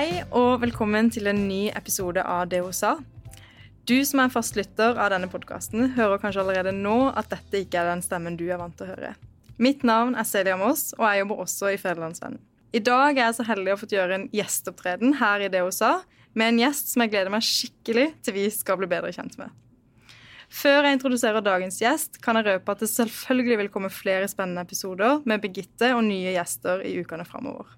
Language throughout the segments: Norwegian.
Hei og velkommen til en ny episode av Det hun sa. Du som er fastlytter av denne podkasten, hører kanskje allerede nå at dette ikke er den stemmen du er vant til å høre. Mitt navn er Celia Moss, og jeg jobber også i Federlandsvennen. I dag er jeg så heldig å få gjøre en gjesteopptreden her i Det hun sa, med en gjest som jeg gleder meg skikkelig til vi skal bli bedre kjent med. Før jeg introduserer dagens gjest, kan jeg røpe at det selvfølgelig vil komme flere spennende episoder med Birgitte og nye gjester i ukene framover.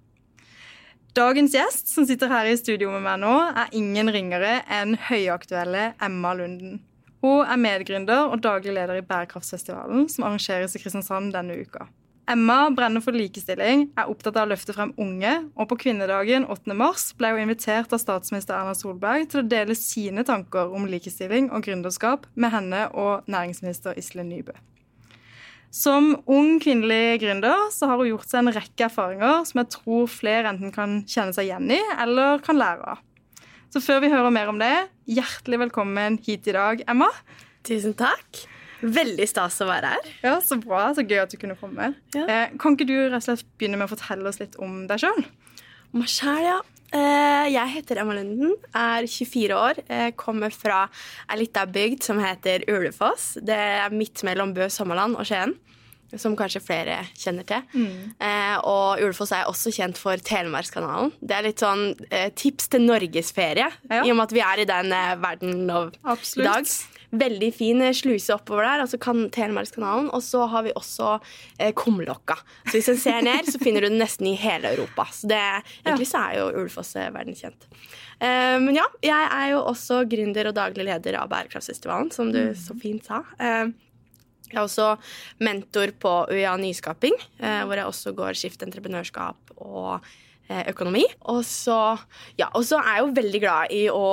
Dagens gjest, som sitter her i studio med meg nå, er ingen ringere enn høyaktuelle Emma Lunden. Hun er medgründer og daglig leder i Bærekraftsfestivalen, som arrangeres i Kristiansand denne uka. Emma brenner for likestilling, er opptatt av å løfte frem unge, og på kvinnedagen 8. mars ble hun invitert av statsminister Erna Solberg til å dele sine tanker om likestilling og gründerskap med henne og næringsminister Iselin Nybø. Som ung kvinnelig gründer så har hun gjort seg en rekke erfaringer som jeg tror flere enten kan kjenne seg igjen i eller kan lære av. Så før vi hører mer om det, hjertelig velkommen hit i dag, Emma. Tusen takk. Veldig stas å være her. Ja, Så bra. Så gøy at du kunne komme. Ja. Eh, kan ikke du rett og slett begynne med å fortelle oss litt om deg sjøl? Meg sjæl, ja. Eh, jeg heter Emma Lunden, er 24 år. Jeg kommer fra ei lita bygd som heter Ulefoss. Det er midt mellom Bø, Sommerland og Skien som kanskje flere kjenner til. Mm. Eh, og Ulefoss er også kjent for Telemarkskanalen. Det er litt sånn eh, tips til norgesferie, ja. i og med at vi er i den eh, verden av i dag. Veldig fin eh, sluse oppover der, altså kan Telemarkskanalen. Og så har vi også eh, Kumlokka. Så hvis en ser ned, så finner du den nesten i hele Europa. Så det, egentlig så er jo Ulefoss eh, verdenskjent. Eh, men ja, jeg er jo også gründer og daglig leder av Bærekraftsfestivalen, som du mm. så fint sa. Eh, jeg er også mentor på UiA Nyskaping, eh, hvor jeg også går skift entreprenørskap og økonomi. Og så, ja, er jeg jo veldig glad i å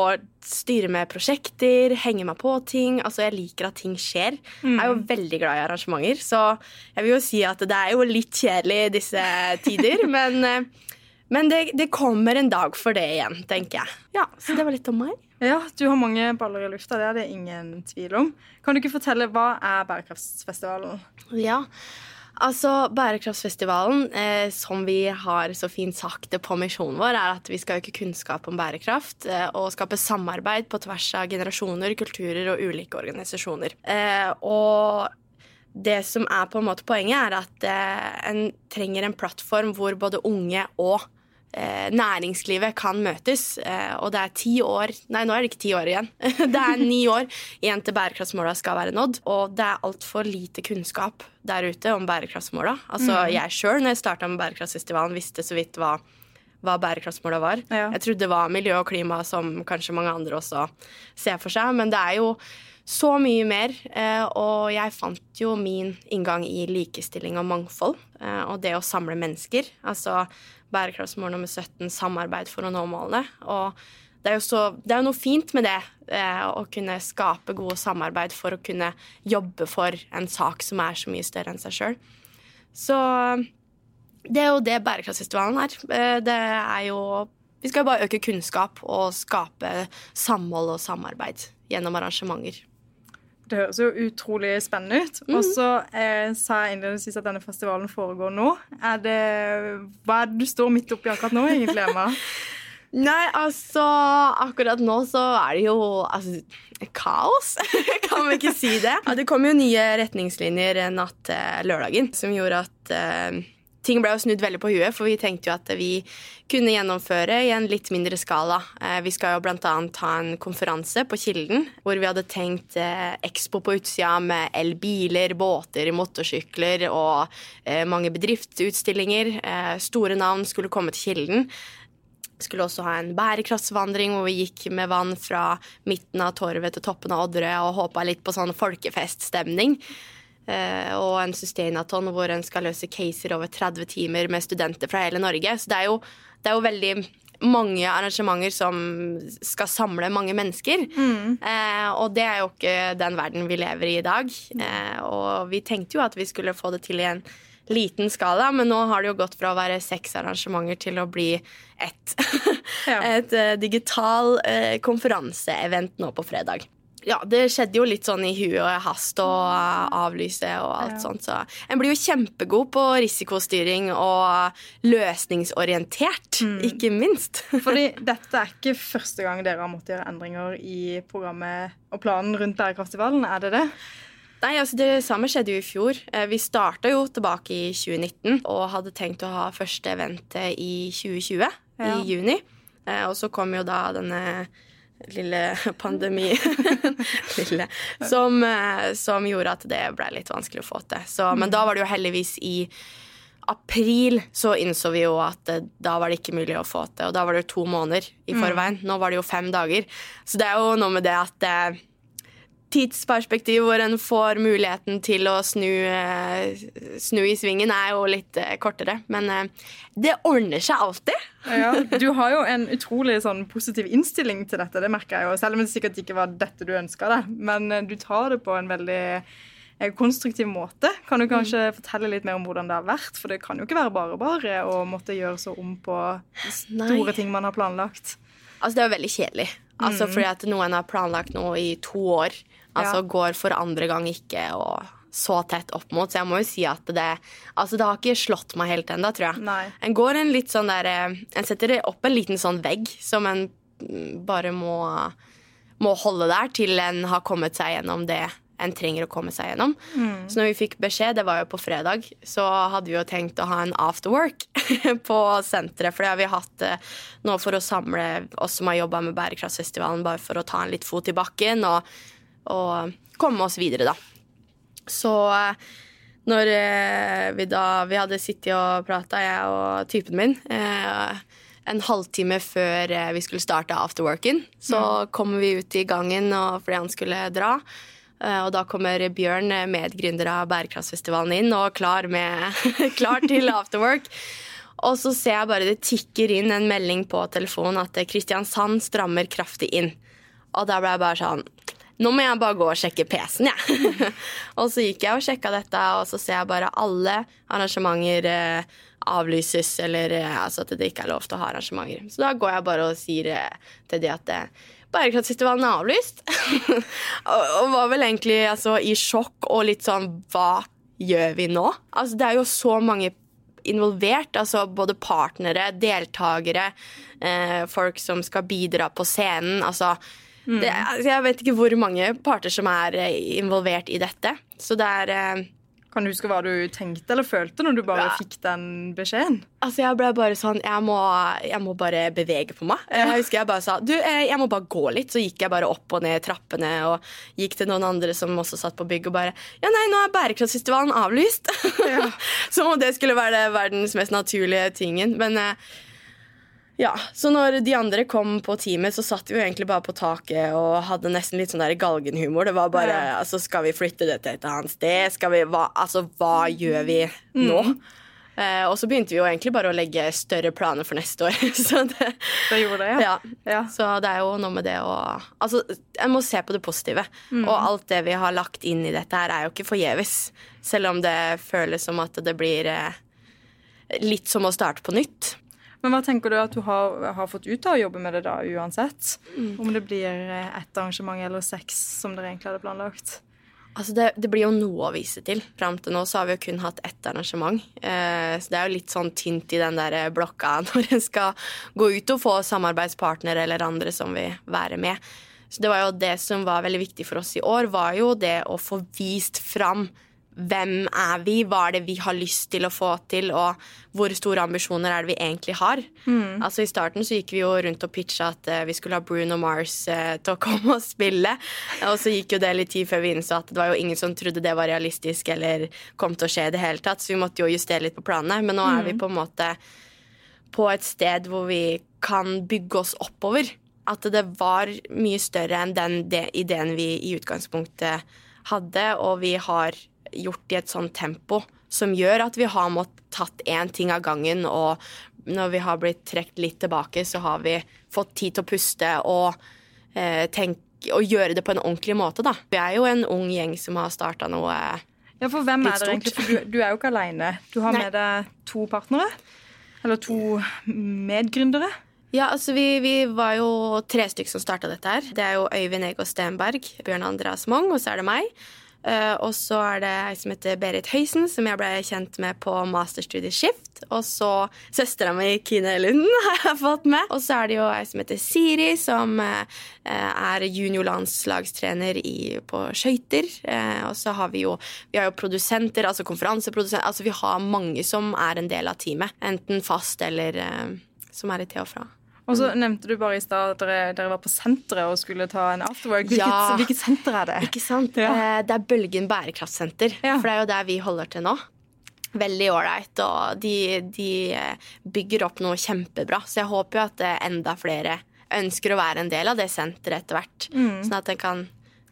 styre med prosjekter, henge meg på ting. Altså, Jeg liker at ting skjer. Mm. Jeg er jo veldig glad i arrangementer, så jeg vil jo si at det er jo litt kjedelig disse tider. men eh, men det, det, kommer en dag for det igjen, tenker jeg. Ja, Så det var litt om meg. Ja, Du har mange baller i lufta, det er det ingen tvil om. Kan du ikke fortelle hva er Bærekraftsfestivalen? Ja, altså Bærekraftsfestivalen, eh, som vi har så fint sagt det på misjonen vår, er at vi skal øke kunnskap om bærekraft eh, og skape samarbeid på tvers av generasjoner, kulturer og ulike organisasjoner. Eh, og det som er på en måte poenget, er at eh, en trenger en plattform hvor både unge og næringslivet kan møtes. Eh, og det er ti år Nei, nå er det ikke ti år igjen. det er ni år igjen til bærekraftsmåla skal være nådd. Og det er altfor lite kunnskap der ute om bærekraftsmåla. Altså, mm. Jeg sjøl, når jeg starta med Bærekraftsfestivalen, visste så vidt hva, hva bærekraftsmåla var. Ja. Jeg trodde det var miljø og klima, som kanskje mange andre også ser for seg. Men det er jo så mye mer. Eh, og jeg fant jo min inngang i likestilling og mangfold. Eh, og det å samle mennesker. Altså bærekraftsmål nummer 17, samarbeid for å nå målene. Og det er jo så, det er noe fint med det, eh, å kunne skape gode samarbeid for å kunne jobbe for en sak som er så mye større enn seg sjøl. Så det er jo det Bærekraftsfestivalen er. Det er jo Vi skal jo bare øke kunnskap og skape samhold og samarbeid gjennom arrangementer. Det høres jo utrolig spennende ut. Mm. Og så eh, sa jeg innledningsvis at denne festivalen foregår nå. Er det, hva er det du står midt oppi akkurat nå, egentlig, Emma? Nei, altså Akkurat nå så er det jo altså, kaos. kan vi ikke si det? Ja, det kom jo nye retningslinjer natt til lørdagen som gjorde at eh, ting ble jo snudd veldig på huet, for vi tenkte jo at vi kunne gjennomføre i en litt mindre skala. Eh, vi skal jo bl.a. ha en konferanse på Kilden, hvor vi hadde tenkt eh, Expo på utsida med elbiler, båter, motorsykler og eh, mange bedriftsutstillinger. Store navn skulle komme til Kilden. Vi skulle også ha en bærekraftsvandring hvor vi gikk med vann fra midten av Torvet til toppen av Odderøya og håpa litt på sånn folkefeststemning. Eh, og en sustainaton hvor en skal løse caser over 30 timer med studenter fra hele Norge. Så det er jo, det er jo veldig mange arrangementer som skal samle mange mennesker. Mm. Eh, og det er jo ikke den verden vi lever i i dag. Eh, og vi tenkte jo at vi skulle få det til i en liten skala, men nå har det jo gått fra å være seks arrangementer til å bli ett. ja. Et uh, digital uh, konferanseevent nå på fredag. Ja, det skjedde jo litt sånn i huet og hast og uh, avlyse og alt ja. sånt. Så en blir jo kjempegod på risikostyring og løsningsorientert, mm. ikke minst. Fordi dette er ikke første gang dere har måttet gjøre endringer i programmet og planen rundt bærekraftsfestivalen, er det det? Nei, altså Det samme skjedde jo i fjor. Eh, vi starta jo tilbake i 2019 og hadde tenkt å ha første eventet i 2020, ja. i juni. Eh, og så kom jo da denne lille pandemi lille, som, eh, som, gjorde at det ble litt vanskelig å få til. Så, men da var det jo heldigvis i april så innså vi jo at da var det ikke mulig å få til. Og da var det jo to måneder i mm. forveien. Nå var det jo fem dager. Så det er jo noe med det at tidsperspektiv hvor en får muligheten til å snu, eh, snu i svingen, er jo litt eh, kortere. Men eh, det ordner seg alltid. Ja, du har jo en utrolig sånn, positiv innstilling til dette, det merker jeg jo. Selv om det sikkert ikke var dette du ønska deg. Men du tar det på en veldig konstruktiv måte. Kan du kanskje mm. fortelle litt mer om hvordan det har vært? For det kan jo ikke være bare bare å måtte gjøre så om på store Nei. ting man har planlagt. Altså, det er veldig kjedelig. Altså, mm. Fordi at noen har planlagt noe i to år, Altså går for andre gang ikke og så tett opp mot. Så jeg må jo si at det Altså, det har ikke slått meg helt ennå, tror jeg. Nei. En går en litt sånn der eh, En setter opp en liten sånn vegg som en bare må, må holde der til en har kommet seg gjennom det en trenger å komme seg gjennom. Mm. Så når vi fikk beskjed, det var jo på fredag, så hadde vi jo tenkt å ha en afterwork på senteret. For det har vi hatt eh, nå for å samle oss som har jobba med Bærekraftsfestivalen, bare for å ta en litt fot i bakken. og og komme oss videre, da. Så eh, når eh, vi da Vi hadde sittet og prata, jeg og typen min, eh, en halvtime før vi skulle starte afterworken, så mm. kommer vi ut i gangen fordi han skulle dra. Og da kommer Bjørn, medgründer av Bærekraftsfestivalen, inn og klar, med, klar til afterwork. Og så ser jeg bare det tikker inn en melding på telefonen at Kristiansand strammer kraftig inn. Og da ble jeg bare sånn nå må jeg bare gå og sjekke PC-en, jeg. Ja. og så gikk jeg og sjekka dette, og så ser jeg bare alle arrangementer eh, avlyses, eller eh, altså at det ikke er lov til å ha arrangementer. Så da går jeg bare og sier eh, til de at eh, Bærekraftfestivalen er avlyst. og, og, var vel egentlig altså, i sjokk og litt sånn Hva gjør vi nå? Altså, det er jo så mange involvert. Altså både partnere, deltakere, eh, folk som skal bidra på scenen. altså Mm. Det, altså, jeg vet ikke hvor mange parter som er eh, involvert i dette. Så det er eh, Kan du huske hva du tenkte eller følte når du bare ja. fikk den beskjeden? Altså, Jeg ble bare sånn jeg må, jeg må bare bevege på meg. Jeg husker jeg bare sa du, eh, jeg må bare gå litt. Så gikk jeg bare opp og ned trappene og gikk til noen andre som også satt på bygg og bare Ja, nei, nå er Bærekraftsfestivalen avlyst. Ja. Som om det skulle være verdens mest naturlige tingen. Men ja, Så når de andre kom på teamet, så satt vi jo egentlig bare på taket og hadde nesten litt sånn der galgenhumor. Det var bare ja. altså, Skal vi flytte det til et annet sted? Skal vi, hva, altså, hva gjør vi nå? Mm. Eh, og så begynte vi jo egentlig bare å legge større planer for neste år. så det, det gjorde det, ja. ja. ja. Så det er jo noe med det å Altså, jeg må se på det positive. Mm. Og alt det vi har lagt inn i dette her, er jo ikke forgjeves. Selv om det føles som at det blir eh, litt som å starte på nytt. Men hva tenker du at du har, har fått ut av å jobbe med det da, uansett? Mm. Om det blir ett arrangement eller seks som dere egentlig hadde planlagt? Altså det, det, blir jo noe å vise til. Fram til nå så har vi jo kun hatt ett arrangement. Eh, så det er jo litt sånn tynt i den der blokka når en skal gå ut og få samarbeidspartnere eller andre som vil være med. Så det var jo det som var veldig viktig for oss i år, var jo det å få vist fram hvem er vi, hva er det vi har lyst til å få til, og hvor store ambisjoner er det vi egentlig har. Mm. Altså I starten så gikk vi jo rundt og pitcha at uh, vi skulle ha Bruno Mars uh, til å komme og spille. Og så gikk jo det litt tid før vi innså at det var jo ingen som trodde det var realistisk eller kom til å skje i det hele tatt, så vi måtte jo justere litt på planene. Men nå er vi mm. på en måte på et sted hvor vi kan bygge oss oppover. At det var mye større enn den ideen vi i utgangspunktet hadde, og vi har gjort i et sånt tempo som gjør at vi har måttet tatt én ting av gangen, og når vi har blitt trukket litt tilbake, så har vi fått tid til å puste og eh, tenke og gjøre det på en ordentlig måte, da. Vi er jo en ung gjeng som har starta noe ja, for hvem er det egentlig? For du, du, er jo ikke aleine. Du har Nei. med deg to partnere. Eller to medgründere. Ja, altså vi, vi var jo tre stykker som starta dette her. Det er jo Øyvind Ego Stenberg, Bjørn Andreas Mong, og så er det meg. Uh, og så er det ei som heter Berit Høysen, som jeg ble kjent med på masterstudiet Skift. Og så søstera mi Kine Lunden har jeg fått med. Og så er det jo ei som heter Siri, som uh, er juniorlandslagstrener på skøyter. Uh, og så har vi jo Vi har jo produsenter, altså konferanseprodusenter. Altså vi har mange som er en del av teamet. Enten fast eller som er i til og fra. Og så nevnte du bare i stad at dere, dere, var på senteret og skulle ta en afterwork. Hvilket, ja, hvilket senter er det? Ikke sant? Ja. Eh, det er Bølgen bærekraftsenter. Ja. For det er jo der vi holder til nå. Veldig ålreit, og de, de, eh, bygger opp noe kjempebra. Så jeg håper jo at eh, enda flere ønsker å være en del av det senteret etter hvert. Mm. Sånn at en kan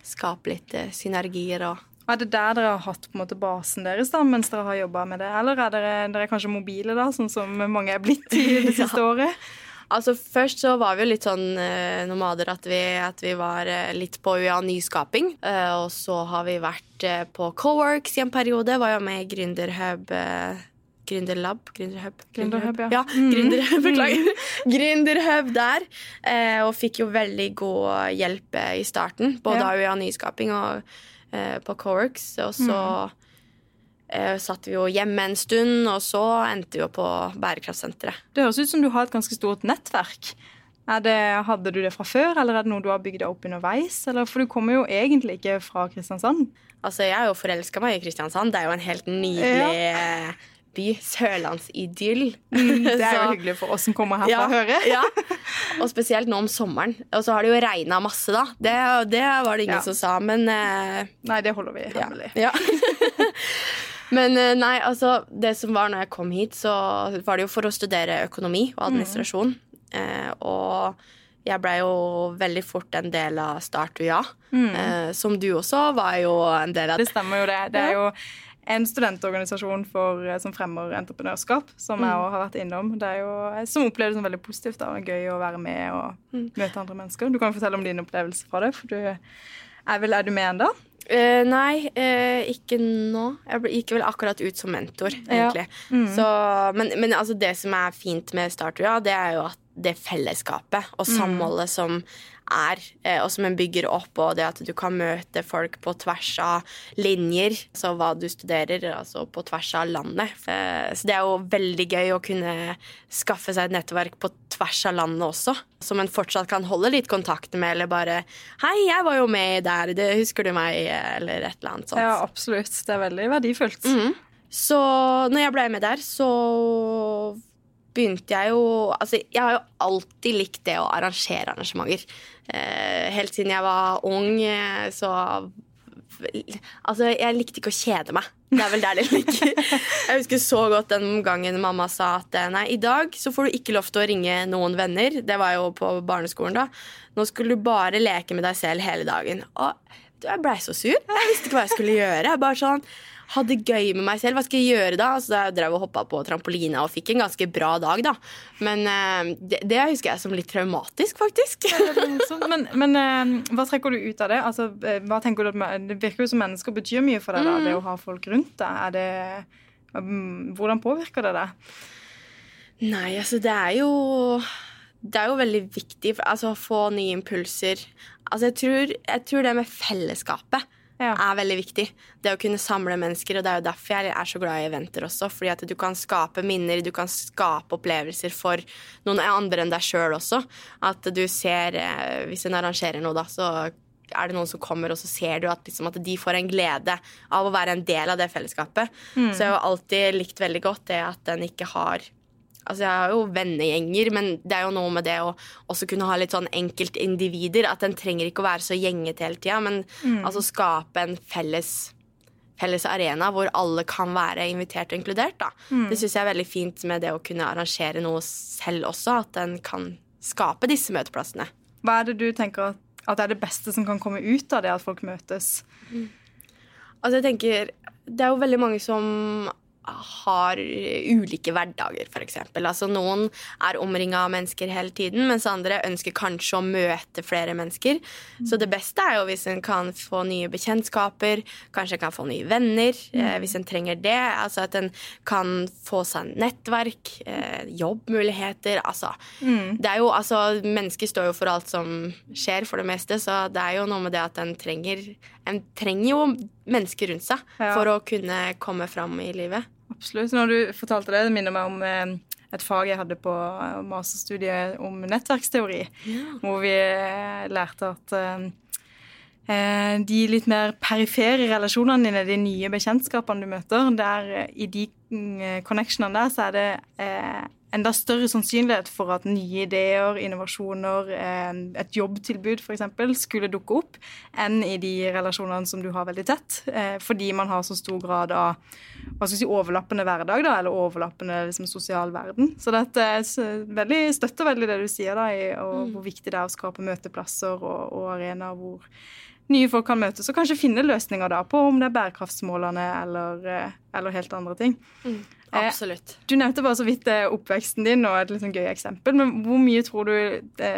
skape litt synergier og er det der dere har hatt måte basen deres da, mens dere har jobba med det? Eller er dere, dere kanskje mobile, da, sånn som mange er blitt i det siste ja. året? Altså Først så var vi jo litt sånn eh, nomader at vi, at vi var eh, litt på UiA Nyskaping. Eh, og så har vi vært på Coworks i en periode. Var jo med i Gründerhub. Gründerlab? Gründerhub? Gründerhub, ja. ja mm. Gründerhub, Beklager. Gründerhub der. og fikk jo veldig god hjelp i starten, både ja. av UiA Nyskaping og på Coworks. Og så mm eh, satt vi jo hjemme en stund, og så endte vi jo på bærekraftsenteret. Det høres ut som du har et ganske stort nettverk. Det, hadde du det fra før, eller er det noe du har bygd opp underveis? Eller, for du kommer jo egentlig ikke fra Kristiansand. Altså, Jeg har jo forelska meg i Kristiansand. Det er jo en helt nydelig ja. by. Sørlandsidyll. Mm, det er jo hyggelig for oss som kommer herfra ja, høre. ja. Og spesielt nå om sommeren. Og så har det jo regna masse, da. Det, det, var det ingen ja. som sa, men uh... Nei, det holder vi hemmelig. Ja. Men eh, nei, altså, det som var når jeg kom hit, så var det jo for å studere økonomi og administrasjon. Mm. Eh, og jeg blei jo veldig fort en del av Start UiA. Mm. Eh, som du også var jo en del av. Det stemmer jo det. Det er jo en studentorganisasjon for, eh, som fremmer entreprenørskap, som mm. jeg òg har vært innom. Det er jo, som opplever det som veldig positivt. da, Gøy å være med og mm. møte andre mennesker. Du kan fortelle om din opplevelse fra det. for du er, vel, er du med ennå? Uh, nei, uh, ikke nå. Jeg gikk vel akkurat ut som mentor, egentlig. Ja. Mm. Så, men, men altså, det som er fint med Starter, ja, det er jo at det fellesskapet og mm. samholdet mm. som er, eh, og som en bygger opp, og det at du kan møte folk på tvers av linjer, så hva du studerer, altså på tvers av landet. Så det er jo veldig gøy å kunne skaffe seg et nettverk på tvers av landet også, som en fortsatt kan holde litt kontakt med, eller bare 'Hei, jeg var jo med der, det husker du meg?' eller et eller annet sånt. Ja, absolutt. Det er veldig verdifullt. Mm. Så når jeg ble med der, så begynte jeg jo Altså, jeg har jo alltid likt det å arrangere arrangementer. Eh, helt siden jeg var ung, eh, så Altså, jeg likte ikke å kjede meg. Det er vel der det ligger. Jeg husker så godt den gangen mamma sa at eh, nei, i dag så får du ikke lov til å ringe noen venner. Det var jo på barneskolen da. Nå skulle du bare leke med deg selv hele dagen. Og jeg blei så sur. Jeg visste ikke hva jeg skulle gjøre. Jeg bare sånn ha det gøy med meg selv. Hva skal jeg gjøre da? Så jeg drev og hoppa på trampolina og fikk en ganske bra dag, da. Men uh, det, det, husker jeg som litt traumatisk, faktisk. men, men uh, hva trekker du ut av det? Altså, eh, hva tenker du at Det virker jo som mennesker betyr mye for deg, da, det å ha folk rundt deg. Det, um, hvordan påvirker det deg? Nei, altså det er jo det er jo veldig viktig altså, å få nye impulser. Altså, jeg tror, jeg tror det med fellesskapet ja. er veldig viktig. Det å kunne samle mennesker. Og det er jo derfor jeg er så glad i eventer også. Fordi at du kan skape minner, du kan skape opplevelser for noen andre enn deg sjøl også. At du ser eh, Hvis en arrangerer noe, da, så er det noen som kommer, og så ser du at, liksom, at de får en glede av å være en del av det fellesskapet. Mm. Så jeg har alltid likt veldig godt det at en ikke har Altså, jeg har jo vennegjenger, men det er jo noe med det å også kunne ha litt sånn enkeltindivider. At en trenger ikke å være så gjengete hele tida, men mm. altså skape en felles, felles arena hvor alle kan være invitert og inkludert. Da. Mm. Det syns jeg er veldig fint med det å kunne arrangere noe selv også, at en kan skape disse møteplassene. Hva er det du tenker at, at er det beste som kan komme ut av det at folk møtes? Mm. Altså jeg tenker Det er jo veldig mange som har ulike hverdager, f.eks. Altså, noen er omringa av mennesker hele tiden, mens andre ønsker kanskje å møte flere mennesker. Så det beste er jo hvis en kan få nye bekjentskaper, kanskje en kan få nye venner eh, hvis en trenger det. Altså at en kan få seg nettverk, eh, jobbmuligheter. Altså, mm. det er jo, altså, mennesker står jo for alt som skjer, for det meste, så det er jo noe med det at en trenger En trenger jo mennesker rundt seg ja. for å kunne komme fram i livet. Absolutt. Når du fortalte det, det minner meg om eh, et fag jeg hadde på eh, masterstudiet om nettverksteori, ja. hvor vi eh, lærte at de litt mer perifere relasjonene dine, de nye bekjentskapene du møter, der i de mm, connectionene der, så er det enda større sannsynlighet for at nye ideer, innovasjoner, et jobbtilbud f.eks. skulle dukke opp, enn i de relasjonene som du har veldig tett. Eh, fordi man har så stor grad av hva skal si, overlappende hverdag, da, eller overlappende liksom, sosial verden. Så dette veldig, støtter veldig det du sier, da, i, og mm. hvor viktig det er å skape møteplasser og, og arenaer hvor nye folk kan møtes, og kanskje finne løsninger da på om det er bærekraftsmålene eller, eh, eller helt andre ting. Mm, absolutt. Eh, du nevnte bare så vidt eh, oppveksten din og et litt sånn gøy eksempel. Men hvor mye tror du det,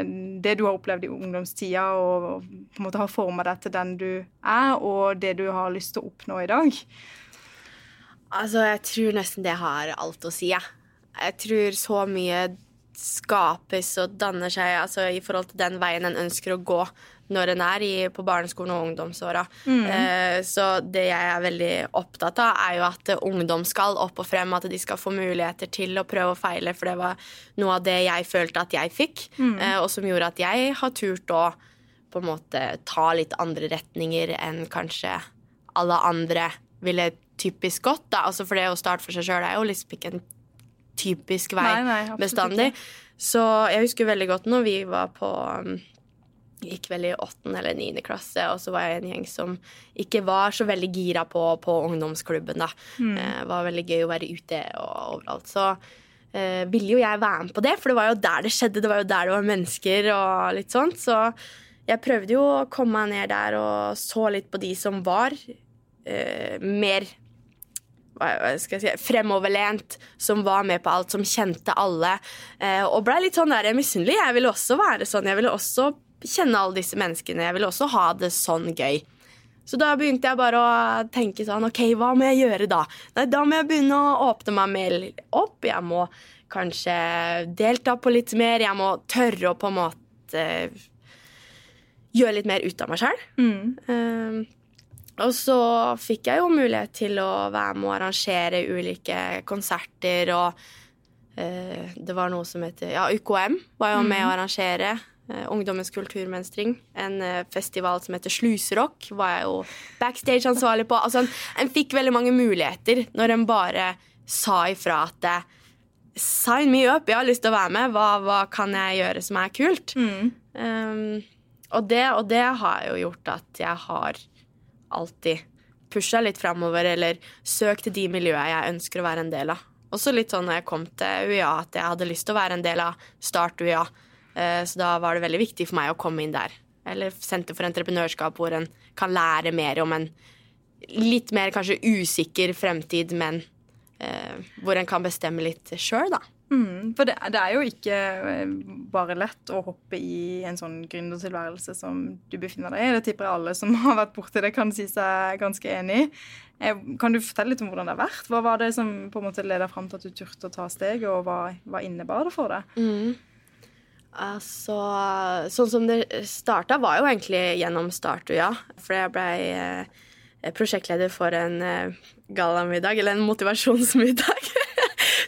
det du har opplevd i ungdomstida, og, og på en måte har forma deg til den du er, og det du har lyst til å oppnå i dag? Altså, jeg tror nesten det har alt å si, jeg. Jeg tror så mye skapes og danner seg altså, i forhold til den veien en ønsker å gå når en er i, på barneskolen og ungdomsåra. Mm. Eh, så det jeg er veldig opptatt av, er jo at ungdom skal opp og frem. At de skal få muligheter til å prøve og feile, for det var noe av det jeg følte at jeg fikk. Mm. Eh, og som gjorde at jeg har turt å på en måte ta litt andre retninger enn kanskje alle andre ville typisk gått. Altså for det å starte for seg sjøl er jo liksom ikke en typisk vei nei, nei, bestandig. Så jeg husker veldig godt når vi var på um, Gikk vel i åttende eller niende klasse, og så var jeg en gjeng som ikke var så veldig gira på, på ungdomsklubben. da. Mm. Eh, var veldig gøy å være ute og overalt. Så eh, ville jo jeg være med på det, for det var jo der det skjedde. Det var jo der det var mennesker og litt sånt. Så jeg prøvde jo å komme meg ned der og så litt på de som var eh, mer hva skal jeg si, fremoverlent, som var med på alt, som kjente alle. Eh, og blei litt sånn der misunnelig. Jeg ville også være sånn. Jeg ville også kjenne alle disse menneskene. Jeg ville også ha det sånn gøy. Så da begynte jeg bare å tenke sånn OK, hva må jeg gjøre da? Nei, da må jeg begynne å åpne meg mer opp. Jeg må kanskje delta på litt mer. Jeg må tørre å på en måte gjøre litt mer ut av meg sjøl. Mm. Um, og så fikk jeg jo mulighet til å være med og arrangere ulike konserter og eh, Det var noe som heter Ja, UKM var jo med å mm. arrangere. Eh, Ungdommens kulturmønstring. En eh, festival som heter Sluserock, var jeg jo backstage-ansvarlig på. Altså, en, en, fikk veldig mange muligheter når en bare sa ifra at Sign me up, jeg har lyst til å være med. Hva, hva kan jeg gjøre som er kult? Mm. Um, og, det, og det har jo gjort at jeg har alltid pusha litt framover eller søkt til de miljøene jeg ønsker å være en del av. Også litt sånn når jeg kom til UiA, at jeg hadde lyst til å være en del av Start UiA. Eh, så da var det veldig viktig for meg å komme inn der. Eller Senter for entreprenørskap, hvor en kan lære mer om en litt mer kanskje usikker fremtid, men eh, hvor en kan bestemme litt sjøl, da. Mm, for det, det, er jo ikke eh, bare lett å hoppe i en sånn gründertilværelse som du befinner deg i. Det tipper jeg alle som har vært borti det, kan si seg ganske enig i. Eh, kan du fortelle litt om hvordan det har vært? Hva var det som på en måte leda fram til at du turte å ta steget, og hva, hva innebar det for deg? Mm. Altså, sånn som det starta, var jo egentlig gjennom Startu, ja. For jeg blei eh, prosjektleder for en eh, gallamiddag, eller en motivasjonsmiddag.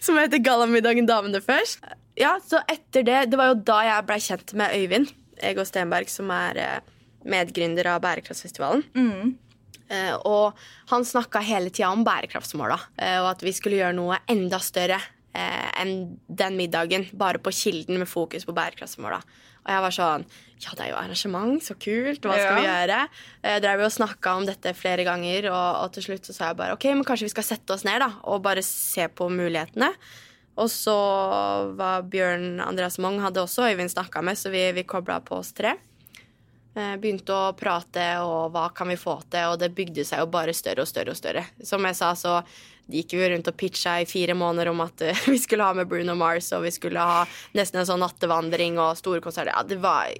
som heter Gallamiddagen damene først. Ja, så etter det Det var jo da jeg blei kjent med Øyvind Ego Stenberg, som er eh, medgründer av Bærekraftsfestivalen. Mm. Uh, og han snakka hele tida om bærekraftsmåla, uh, og at vi skulle gjøre noe enda større enn den middagen, bare på Kilden med fokus på bærekraftsmåla. Og jeg var sånn Ja, det er jo arrangement, så kult. Hva skal ja. vi gjøre? Jeg drev og snakka om dette flere ganger, og, og, til slutt så sa jeg bare OK, men kanskje vi skal sette oss ned da, og bare se på mulighetene. Og så var Bjørn Andreas Mong hadde også Øyvind snakka med, så vi, vi kobla på oss tre. Eh, begynte å prate og hva kan vi få til, og det bygde seg jo bare større og større og større. Som jeg sa, så gikk vi rundt og pitcha i fire måneder om at vi skulle ha med Bruno Mars, og vi skulle ha nesten en sånn nattevandring og store konserter. Ja, det var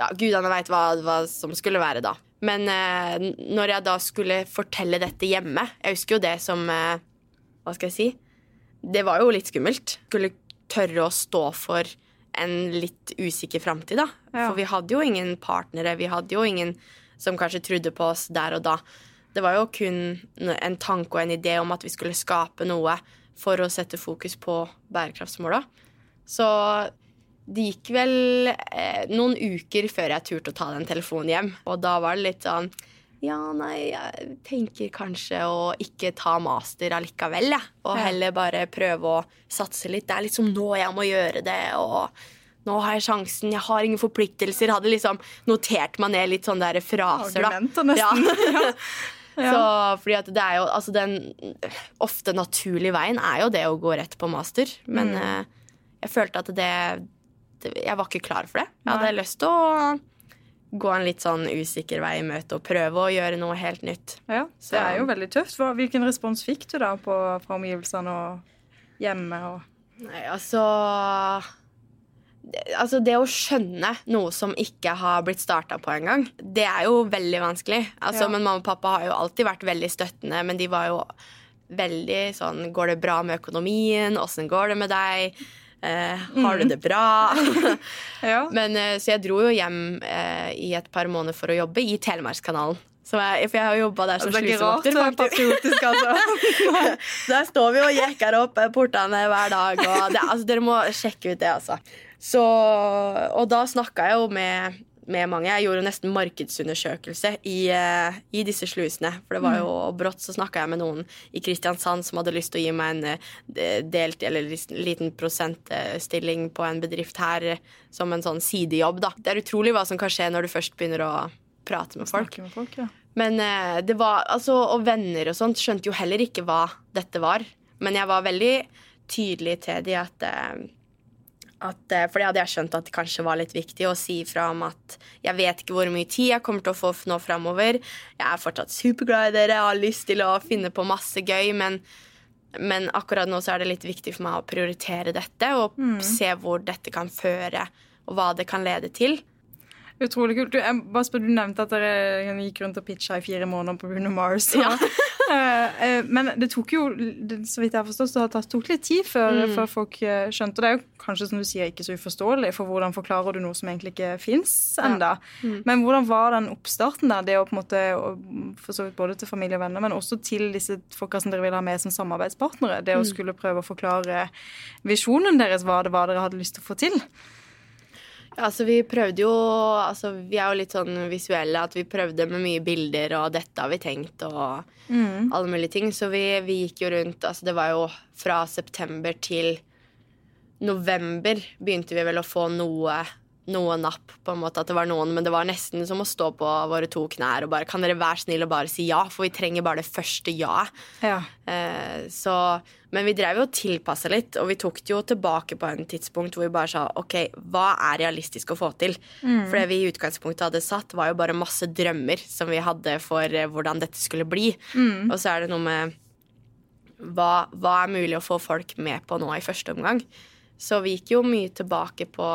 Ja, gudene veit hva, hva som skulle være da. Men eh, når jeg da skulle fortelle dette hjemme Jeg husker jo det som eh, Hva skal jeg si? Det var jo litt skummelt. Skulle tørre å stå for en litt usikker framtid, da. Ja. For vi hadde jo ingen partnere. Vi hadde jo ingen som kanskje trodde på oss der og da. Det var jo kun en tanke og en idé om at vi skulle skape noe for å sette fokus på bærekraftsmåla. Så det gikk vel eh, noen uker før jeg turte å ta den telefonen hjem. Og da var det litt sånn Ja, nei, jeg tenker kanskje å ikke ta master allikevel, jeg. Og heller bare prøve å satse litt. Det er liksom nå jeg må gjøre det, og nå har jeg sjansen, jeg har ingen forpliktelser. Hadde liksom notert meg ned litt sånne der fraser, da. Argumenter, nesten. Ja. Ja. Så, fordi at det er jo Altså, den ofte naturlige veien er jo det å gå rett på master. Men Mm. eh, jeg følte at det, det Jeg var ikke klar for det. Jeg hadde Nei. lyst til å gå en litt sånn usikker vei i møte og prøve å gjøre noe helt nytt. Ja, Så- det er jo veldig tøft. Hvilken respons fikk du da på, fra omgivelsene og hjemme? Og... Nei, altså det- Altså, det å skjønne noe som ikke har blitt starta på engang, det er jo veldig vanskelig. Altså, Ja. Men mamma og pappa har jo alltid vært veldig støttende, men de var jo veldig sånn Går det bra med økonomien? Åssen går det med deg? Eh, har du det bra? Ja. men, eh, så jeg dro jo hjem eh, i et par måneder for å jobbe i Telemarkskanalen. Så jeg, for jeg har jobba der som slusevokter. er altså. Der står vi og jekker opp eh, portene hver dag. Og det, altså, dere må sjekke ut det, altså. Så, og da snakka jeg jo med, med mange. Jeg gjorde nesten markedsundersøkelse i, eh, i disse slusene. For det var jo brått så snakka jeg med noen i Kristiansand som hadde lyst til å gi meg en eh, delt, eller liten prosentstilling på en bedrift her eh, som en sånn sidejobb, da. Det er utrolig hva som kan skje når du først begynner å prate med folk. Med folk, ja. Men det var, altså, og venner og sånt skjønte jo heller ikke hva dette var. Men jeg var veldig tydelig til de at, at eh, For det hadde jeg skjønt at det kanskje var litt viktig å si ifra om at jeg vet ikke hvor mye tid jeg kommer til å få nå framover. Jeg er fortsatt superglad i dere, jeg har lyst til å finne på masse gøy, men men akkurat nå så er det litt viktig for meg å prioritere dette og se hvor dette kan føre, og hva det kan lede til. Utrolig kult. Du, jeg bare spør, du nevnte at dere gikk rundt og pitcha i fire måneder på Bruno Mars. Og, Ja. Eh, eh, men det tok jo, så vidt jeg har forstått, det tok litt tid før, Mm. før folk eh, skjønte. Det er jo kanskje, som du sier, ikke så uforståelig, for hvordan forklarer du noe som egentlig ikke fins enda. Mm. Men hvordan var den oppstarten der? Det å på en måte, for så vidt både til familie og venner, men også til disse folka som dere vil ha med som samarbeidspartnere. Mm. Det å skulle prøve å forklare visjonen deres, hva det var dere hadde lyst til å få til. Altså Vi prøvde jo altså Vi er jo litt sånn visuelle at vi prøvde med mye bilder, og dette har vi tenkt, og alle mulige ting. Så vi, vi gikk jo rundt altså Det var jo fra september til november begynte vi vel å få noe noe napp, på en måte at det var noen, men det var nesten som å stå på våre to knær og bare Kan dere være snill og bare si ja? For vi trenger bare det første ja-et. Ja. Eh, så, men vi drev jo og tilpassa litt, og vi tok det jo tilbake på en tidspunkt hvor vi bare sa OK, hva er realistisk å få til? For det vi i utgangspunktet hadde satt, var jo bare masse drømmer som vi hadde for eh, hvordan dette skulle bli. Og så er det noe med hva, hva er mulig å få folk med på nå i første omgang? Så vi gikk jo mye tilbake på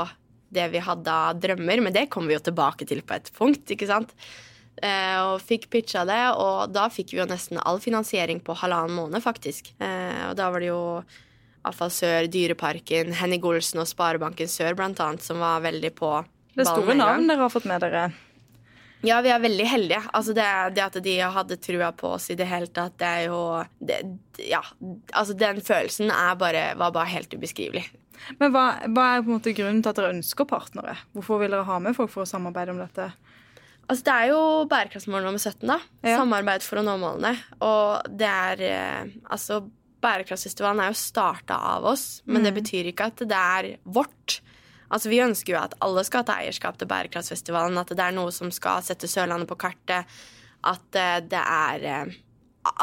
det vi hadde av drømmer, men det kommer vi jo tilbake til på et punkt, ikke sant? Eh, og fikk pitcha det, og da fikk vi jo nesten all finansiering på halvannen måned, faktisk. Eh, og da var det jo Avfall Sør, Dyreparken, Henning Olsen og Sparebanken Sør blant annet, som var veldig på Det er store navn dere har fått med dere. Ja, vi er veldig heldige. Altså det, det at de hadde trua på oss i det hele tatt, det er jo det, Ja, altså den følelsen er bare, var bare helt ubeskrivelig. Men hva, hva er på en måte grunnen til at dere ønsker partnere? Hvorfor vil dere ha med folk for å samarbeide om dette? Altså Det er jo bærekraftsmål nummer 17, da. Ja. Samarbeid for å nå målene. Og det er eh, Altså, Bærekraftsfestivalen er jo starta av oss, men det betyr ikke at det er vårt. Altså Vi ønsker jo at alle skal ta eierskap til Bærekraftsfestivalen. At det er noe som skal sette Sørlandet på kartet. At eh, det er eh,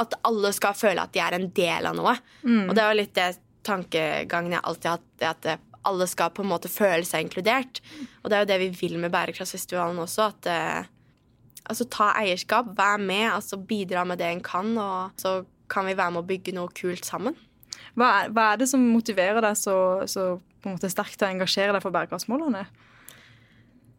At alle skal føle at de er en del av noe. Og det er jo litt det tankegangen jeg alltid har hatt. er At eh, alle skal på en måte føle seg inkludert. Og det er jo det vi vil med Bærekraftsfestivalen også. At eh, altså ta eierskap, vær med, altså bidra med det en kan, og så kan vi være med å bygge noe kult sammen. Hva er, hva er det som motiverer deg så, så på en måte sterkt til å engasjere deg for bærekraftsmålene?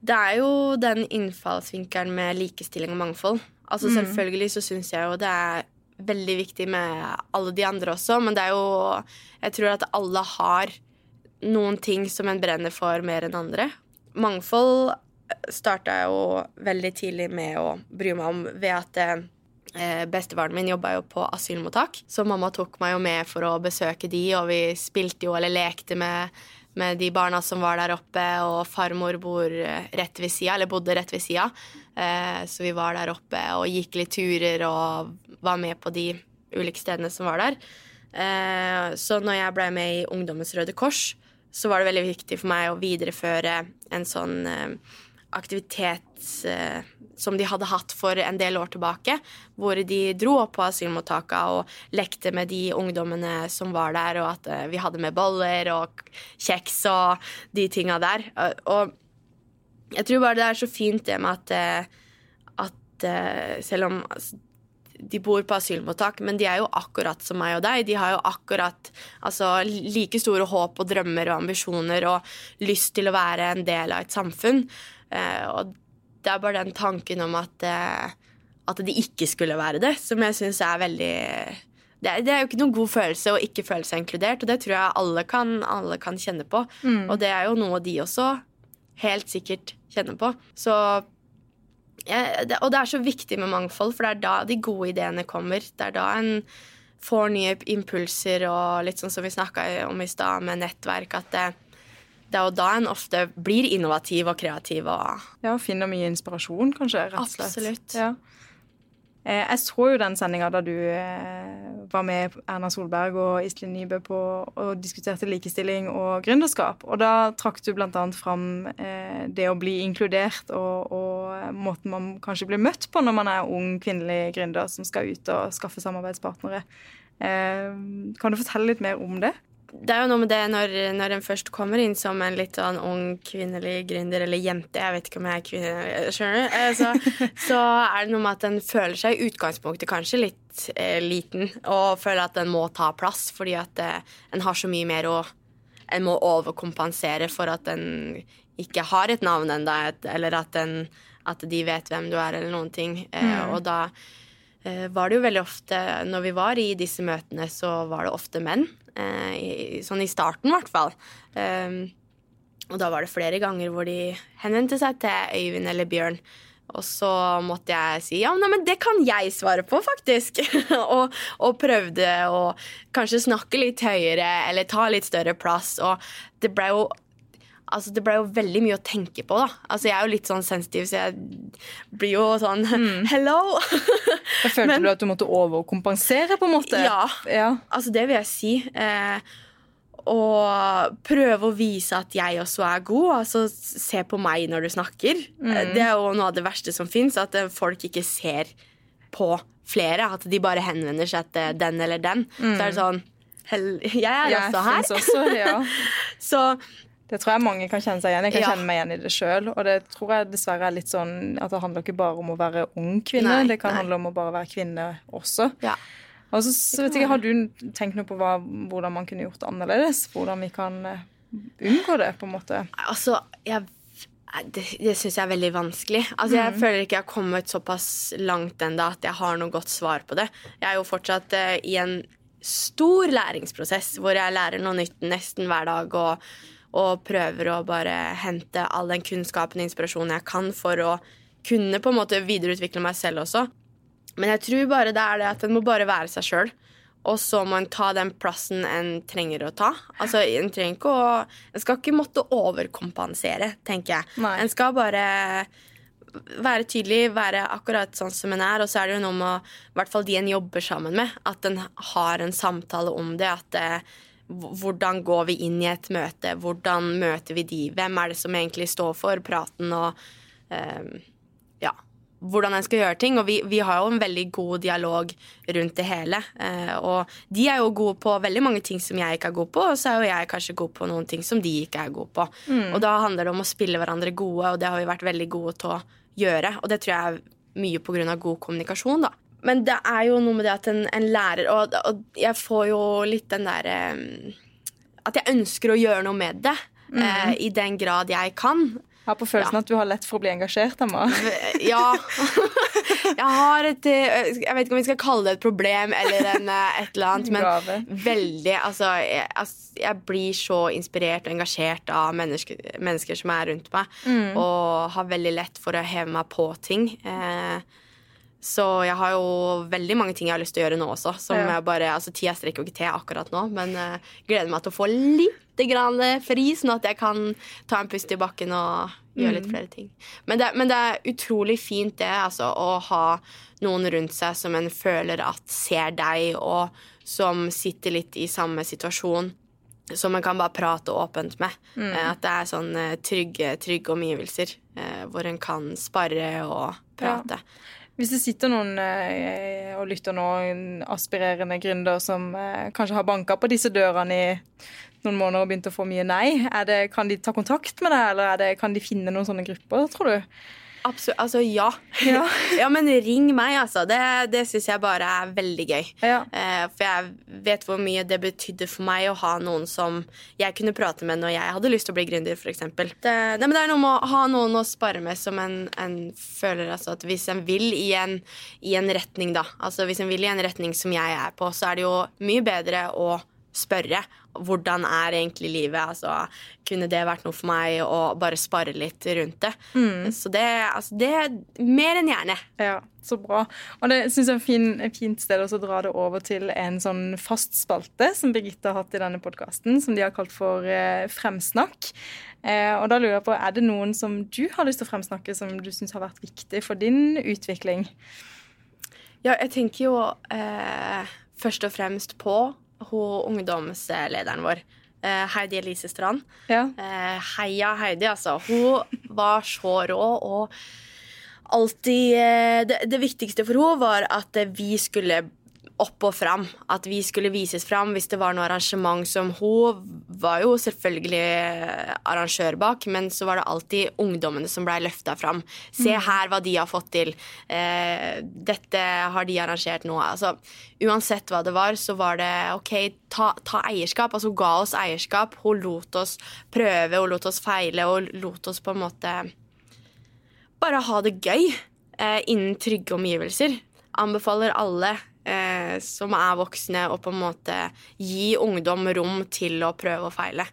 Det er jo den innfallsvinkelen med likestilling og mangfold. Altså Mm. Selvfølgelig så syns jeg jo det er veldig viktig med alle de andre også, men det er jo Jeg tror at alle har noen ting som en brenner for mer enn andre. Mangfold starta jeg jo veldig tidlig med å bry meg om ved at eh, bestefaren min jobba jo på asylmottak, så mamma tok meg jo med for å besøke de, og vi spilte jo eller lekte med, med de barna som var der oppe, og farmor bor eh, rett ved sida, eller bodde rett ved sida. Eh, så vi var der oppe og gikk litt turer og var med på de ulike stedene som var der. Eh, så når jeg ble med i Ungdommens Røde Kors, så var det veldig viktig for meg å videreføre en sånn aktivitet eh, som de hadde hatt for en del år tilbake, hvor de dro opp på asylmottaka og lekte med de ungdommene som var der, og at eh, vi hadde med boller og kjeks og de tinga der. Eh, Og jeg tror bare det er så fint det med at, eh, at eh, selv om de bor på asylmottak, men de er jo akkurat som meg og deg. De har jo akkurat altså, like store håp og drømmer og ambisjoner og lyst til å være en del av et samfunn. Eh, og det er bare den tanken om at, eh, at de ikke skulle være det, som jeg syns er veldig det er, det er jo ikke noen god følelse å ikke føle seg inkludert, og det tror jeg alle kan, alle kan kjenne på. Og det er jo noe de også helt sikkert kjenner på. Så ja, det, Og det er så viktig med mangfold, for det er da de gode ideene kommer. Det er da en får nye impulser og litt sånn som vi snakka om i stad, med nettverk, at det, det er jo da en ofte blir innovativ og kreativ og Ja, og finner mye inspirasjon, kanskje. rett og slett. Absolutt. Ja. Eh, Jeg så jo den sendinga da du eh, var med Erna Solberg og Iselin Nybø på og diskuterte likestilling og gründerskap. Og da trakk du bl.a. fram eh, det å bli inkludert og, og måten man kanskje blir møtt på når man er ung kvinnelig gründer som skal ut og skaffe samarbeidspartnere. Kan du fortelle litt mer om det? Det er jo noe med det når, når en først kommer inn som en litt sånn ung kvinnelig gründer, eller jente, jeg vet ikke om jeg er kvinne, skjønner du, Eh, så, så er det noe med at en føler seg i utgangspunktet kanskje litt eh, liten, og føler at en må ta plass, fordi at eh, en har så mye mer å En må overkompensere for at en ikke har et navn ennå, eller at, en, at de vet hvem du er, eller noen ting. Eh, og da eh, var det jo veldig ofte Når vi var i disse møtene, så var det ofte menn. Eh, i, sånn i starten, i hvert fall. Um, og da var det flere ganger hvor de henvendte seg til Øyvind eller Bjørn. Og så måtte jeg si ja, nei, men det kan jeg svare på, faktisk. og, og prøvde å kanskje snakke litt høyere eller ta litt større plass. Og det ble jo Altså, det ble jo veldig mye å tenke på, da. Altså, jeg er jo litt sånn sensitiv, så jeg blir jo sånn Hello! Da følte Men- du at du måtte overkompensere, på en måte? Ja. ja. Altså, det vil jeg si. Eh, og prøve å vise at jeg også er god. Altså, se på meg når du snakker. Mm. Det er jo noe av det verste som fins, at eh, folk ikke ser på flere. At de bare henvender seg til den eller den. Så er det sånn hell, Jeg er Jeg også her. også, ja. Så Det tror jeg mange kan kjenne seg igjen. Jeg kan Ja. kjenne meg igjen i det sjøl. Og det tror jeg dessverre er litt sånn at det handler ikke bare om å være ung kvinne, Nei, det kan nei. handle om å bare være kvinne også. ja. Og så, så vet jeg Har du tenkt noe på hva, hvordan man kunne gjort det annerledes? Hvordan vi kan eh, unngå det, på en måte? Altså, jeg det, det syns jeg er veldig vanskelig. Altså, Jeg føler ikke jeg har kommet såpass langt ennå at jeg har noe godt svar på det. Jeg er jo fortsatt uh, i en stor læringsprosess hvor jeg lærer noe nytt nesten hver dag. Og, og prøver å bare hente all den kunnskapen og inspirasjonen jeg kan for å kunne på en måte videreutvikle meg selv også. Men jeg tror bare det er det at en må bare være seg sjøl. Og så må en ta den plassen en trenger å ta. Altså, En trenger ikke å En skal ikke måtte overkompensere, tenker jeg. Nei. En skal bare være tydelig, være akkurat sånn som en er. Og så er det jo noe med i hvert fall de en jobber sammen med, at en har en samtale om det. At eh, hvordan går vi inn i et møte? Hvordan møter vi de? Hvem er det som egentlig står for praten? Og eh, ja, hvordan en skal gjøre ting. Og vi, vi, har jo en veldig god dialog rundt det hele. Eh, og de er jo gode på veldig mange ting som jeg ikke er god på, og så er jo jeg kanskje god på noen ting som de ikke er gode på. Mm. Og da handler det om å spille hverandre gode, og det har vi vært veldig gode til å gjøre. Og det tror jeg er mye av god kommunikasjon, da. Men det er jo noe med det at en, en lærer og, og, jeg får jo litt den derre um, At jeg ønsker å gjøre noe med det. Mm. Uh, I den grad jeg kan. Jeg har på følelsen ja. at du har lett for å bli engasjert, Emma. Ja. Jeg har et eh, Jeg vet ikke om vi skal kalle det et problem eller en, eh, et eller annet, men veldig Altså, jeg, jeg, blir så inspirert og engasjert av mennesker, mennesker som er rundt meg, mm. og har veldig lett for å heve meg på ting. Eh, så jeg har jo veldig mange ting jeg har lyst til å gjøre nå også. Som ja. jeg bare, altså Tida strekker jo ikke til akkurat nå, men uh, gleder meg til å få litt grann fri, sånn at jeg kan ta en pust i bakken og gjøre litt mm. flere ting. Men det, men det, er utrolig fint det, altså, å ha noen rundt seg som en føler at ser deg, og som sitter litt i samme situasjon. Som man kan bare prate åpent med. Mm. Eh, at det er sånn eh, trygge, trygge omgivelser hvor en kan spare og prate. Ja. Hvis det sitter noen eh, og lytter nå, en aspirerende gründer som eh, kanskje har banka på disse dørene i noen måneder og begynt å få mye nei, det, kan de ta kontakt med deg, eller det, kan de finne noen sånne grupper, tror du? Absolutt. Altså, ja. Ja. ja. men ring meg, altså. Det, det syns jeg bare er veldig gøy. Ja. Eh, for jeg vet hvor mye det betydde for meg å ha noen som jeg kunne prate med når jeg hadde lyst til å bli gründer, f.eks. Det, det, men det er noe med å ha noen å spare med som en, en føler altså at hvis en vil i en, i en retning, da, altså hvis en vil i en retning som jeg er på, så er det jo mye bedre å spørre hvordan er egentlig livet. Altså, kunne det vært noe for meg å bare spare litt rundt det? Mm. Så det, altså, det er mer enn gjerne. Ja, så bra. Og det syns jeg er fin, et fint sted å dra det over til en sånn fast spalte som Birgitte har hatt i denne podkasten, som de har kalt for eh, Fremsnakk. Eh, og da lurer jeg på, Er det noen som du har lyst til å fremsnakke som du syns har vært viktig for din utvikling? Ja, jeg tenker jo eh, først og fremst på hun ungdomslederen vår. Eh, Heidi Elise Strand. Ja. Eh, heia Heidi, altså. Hun var så rå og alltid eh, det, det viktigste for henne var at vi skulle opp og fram. At vi skulle vises fram hvis det var noe arrangement som Hun var jo selvfølgelig arrangør bak, men så var det alltid ungdommene som blei løfta fram. Se mm. her hva de har fått til. Eh, dette har de arrangert nå. Altså, uansett hva det var, så var det OK, ta, ta eierskap. Altså hun ga oss eierskap. Hun lot oss prøve, hun lot oss feile, og lot oss på en måte bare ha det gøy eh, innen trygge omgivelser. Anbefaler alle eh, som er voksne, og på en måte gi ungdom rom til å prøve og feile.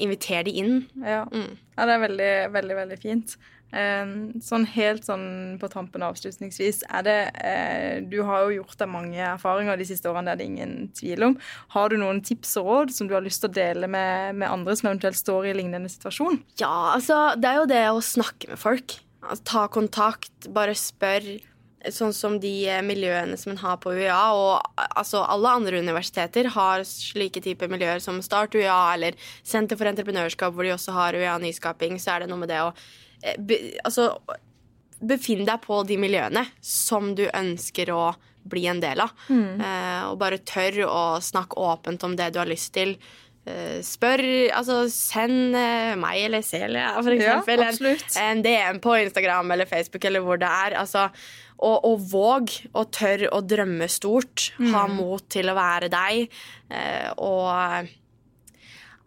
Inviter de inn. Ja, mm. ja det er veldig, veldig, veldig fint. Um, sånn helt sånn på tampen avslutningsvis, er det uh, Du har jo gjort deg mange erfaringer de siste årene, det er det ingen tvil om. Har du noen tips og råd som du har lyst til å dele med, med andre som eventuelt står i lignende situasjon? Ja, altså det er jo det å snakke med folk. Altså, ta kontakt, bare spør sånn som de eh, miljøene som en har på UiA, og altså alle andre universiteter har slike typer miljøer som Start UiA eller Senter for entreprenørskap, hvor de også har UiA Nyskaping, så er det noe med det å eh, be, altså, befinn deg på de miljøene som du ønsker å bli en del av. Mm. Eh, og bare tør å snakke åpent om det du har lyst til. Eh, spør Altså, send eh, meg eller Celia, for eksempel, ja, en, en DM på Instagram eller Facebook eller hvor det er. Altså, og, og våg og tør å drømme stort. Mm. Ha mot til å være deg. Eh, og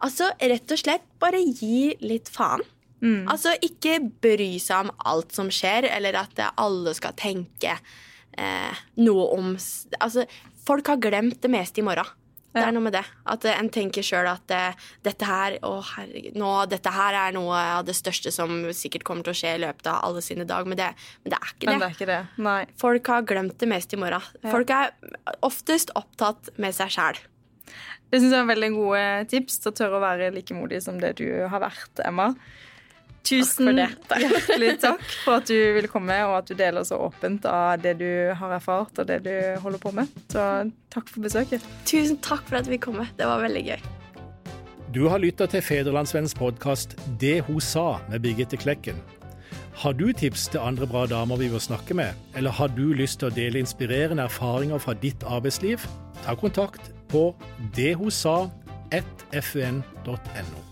altså, rett og slett bare gi litt faen. Mm. Altså, ikke bry seg om alt som skjer, eller at alle skal tenke eh, noe om Altså, folk har glemt det meste i morgen. Det er noe med det. At en tenker sjøl at uh, dette her å herregud, nå, dette her er noe av det største som sikkert kommer til å skje i løpet av alle sine dager, men det, men det er ikke det. Men det er ikke det. Folk har glemt det mest i morgen. Ja. Folk er oftest opptatt med seg sjæl. Det syns jeg er veldig gode tips til å tørre å være like modig som det du har vært, Emma. Tusen takk hjertelig takk for at du ville komme, og at du deler så åpent av det du har erfart og det du holder på med. Så takk for besøket. Tusen takk for at vi kom. Det var veldig gøy. Du har lytta til Federlandsvennens podkast 'Det hun sa' med Birgitte Klekken. Har du tips til andre bra damer vi bør snakke med, eller har du lyst til å dele inspirerende erfaringer fra ditt arbeidsliv? Ta kontakt på det hun sa, fun.no.